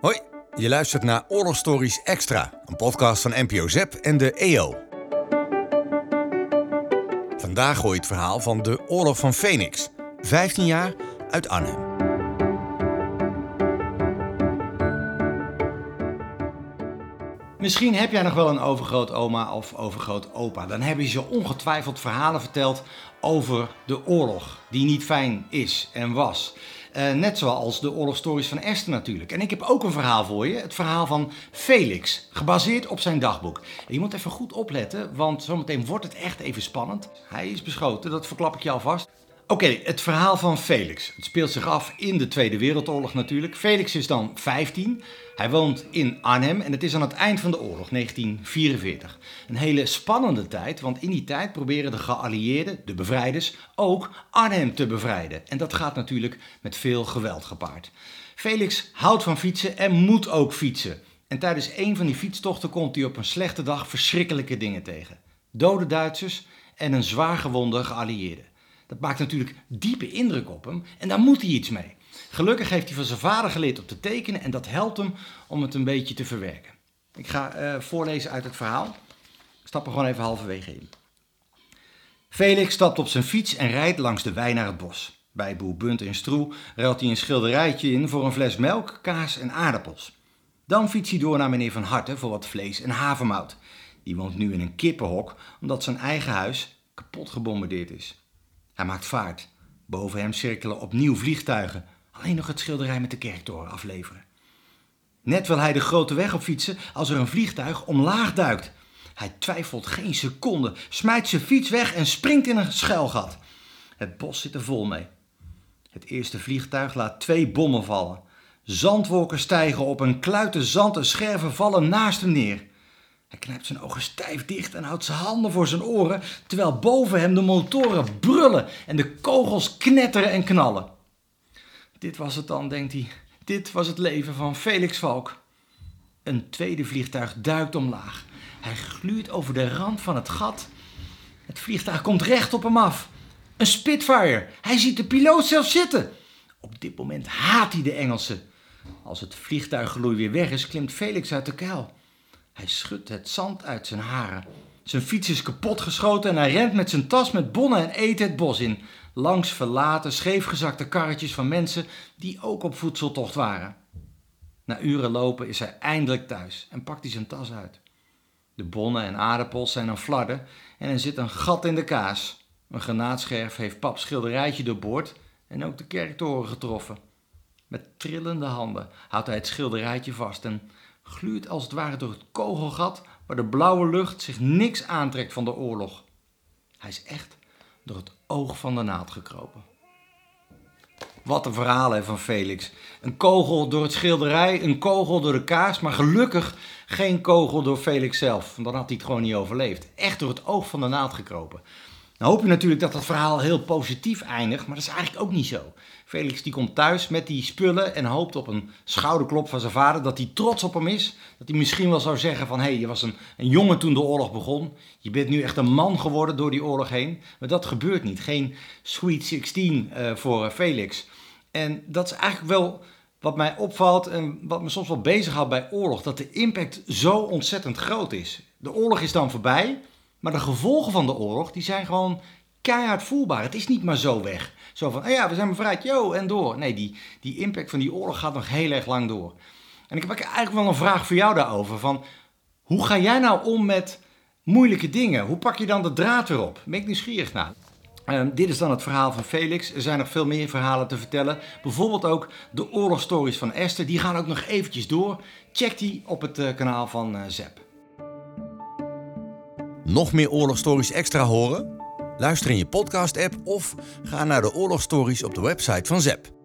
Hoi, je luistert naar Oorlogstories Extra, een podcast van NPO ZEP en de EO. Vandaag hoor je het verhaal van de Oorlog van Phoenix, 15 jaar uit Arnhem. Misschien heb jij nog wel een overgrootoma of overgrootopa. Dan hebben ze ongetwijfeld verhalen verteld over de oorlog, die niet fijn is en was. Uh, net zoals de oorlogstories van Esther natuurlijk. En ik heb ook een verhaal voor je. Het verhaal van Felix, gebaseerd op zijn dagboek. En je moet even goed opletten, want zometeen wordt het echt even spannend. Hij is beschoten, dat verklap ik je alvast. Oké, het verhaal van Felix. Het speelt zich af in de Tweede Wereldoorlog natuurlijk. Felix is dan 15. Hij woont in Arnhem en het is aan het eind van de oorlog, 1944. Een hele spannende tijd, want in die tijd proberen de geallieerden, de bevrijders, ook Arnhem te bevrijden. En dat gaat natuurlijk met veel geweld gepaard. Felix houdt van fietsen en moet ook fietsen. En tijdens een van die fietstochten komt hij op een slechte dag verschrikkelijke dingen tegen. Dode Duitsers en een zwaar gewonde geallieerde. Dat maakt natuurlijk diepe indruk op hem en daar moet hij iets mee. Gelukkig heeft hij van zijn vader geleerd om te tekenen en dat helpt hem om het een beetje te verwerken. Ik ga uh, voorlezen uit het verhaal. Ik stap er gewoon even halverwege in. Felix stapt op zijn fiets en rijdt langs de wei naar het bos. Bij boer Bunt en Stroe ruilt hij een schilderijtje in voor een fles melk, kaas en aardappels. Dan fietst hij door naar meneer Van Harten voor wat vlees en havermout. Die woont nu in een kippenhok omdat zijn eigen huis kapot gebombardeerd is. Hij maakt vaart. Boven hem cirkelen opnieuw vliegtuigen. Alleen nog het schilderij met de kerktoren afleveren. Net wil hij de grote weg op fietsen als er een vliegtuig omlaag duikt. Hij twijfelt geen seconde, smijt zijn fiets weg en springt in een schuilgat. Het bos zit er vol mee. Het eerste vliegtuig laat twee bommen vallen. Zandwolken stijgen op een kluiten zand en scherven vallen naast hem neer. Hij knijpt zijn ogen stijf dicht en houdt zijn handen voor zijn oren, terwijl boven hem de motoren brullen en de kogels knetteren en knallen. Dit was het dan, denkt hij. Dit was het leven van Felix Valk. Een tweede vliegtuig duikt omlaag. Hij gluurt over de rand van het gat. Het vliegtuig komt recht op hem af. Een Spitfire. Hij ziet de piloot zelf zitten. Op dit moment haat hij de Engelsen. Als het vliegtuiggeloei weer weg is, klimt Felix uit de kuil. Hij schudt het zand uit zijn haren. Zijn fiets is kapotgeschoten en hij rent met zijn tas met bonnen en eten het bos in. Langs verlaten, scheefgezakte karretjes van mensen die ook op voedseltocht waren. Na uren lopen is hij eindelijk thuis en pakt hij zijn tas uit. De bonnen en aardappels zijn een flarden en er zit een gat in de kaas. Een granaatscherf heeft paps schilderijtje doorboord en ook de kerktoren getroffen. Met trillende handen houdt hij het schilderijtje vast en gluurt als het ware door het kogelgat waar de blauwe lucht zich niks aantrekt van de oorlog. Hij is echt door het oog van de naald gekropen. Wat een verhaal van Felix. Een kogel door het schilderij, een kogel door de kaas, maar gelukkig geen kogel door Felix zelf. Want dan had hij het gewoon niet overleefd. Echt door het oog van de naald gekropen. Nou hoop je natuurlijk dat dat verhaal heel positief eindigt, maar dat is eigenlijk ook niet zo. Felix die komt thuis met die spullen en hoopt op een schouderklop van zijn vader dat hij trots op hem is. Dat hij misschien wel zou zeggen van hé, hey, je was een, een jongen toen de oorlog begon. Je bent nu echt een man geworden door die oorlog heen. Maar dat gebeurt niet. Geen Sweet 16 uh, voor uh, Felix. En dat is eigenlijk wel wat mij opvalt en wat me soms wel bezighoudt bij oorlog. Dat de impact zo ontzettend groot is. De oorlog is dan voorbij. Maar de gevolgen van de oorlog, die zijn gewoon keihard voelbaar. Het is niet maar zo weg. Zo van, oh ja, we zijn bevrijd, yo, en door. Nee, die, die impact van die oorlog gaat nog heel erg lang door. En ik heb eigenlijk wel een vraag voor jou daarover. Van, hoe ga jij nou om met moeilijke dingen? Hoe pak je dan de draad weer op? Ben ik nieuwsgierig naar. Uh, dit is dan het verhaal van Felix. Er zijn nog veel meer verhalen te vertellen. Bijvoorbeeld ook de oorlogstories van Esther. Die gaan ook nog eventjes door. Check die op het uh, kanaal van uh, Zep. Nog meer oorlogstories extra horen? Luister in je podcast-app of ga naar de oorlogstories op de website van ZEP.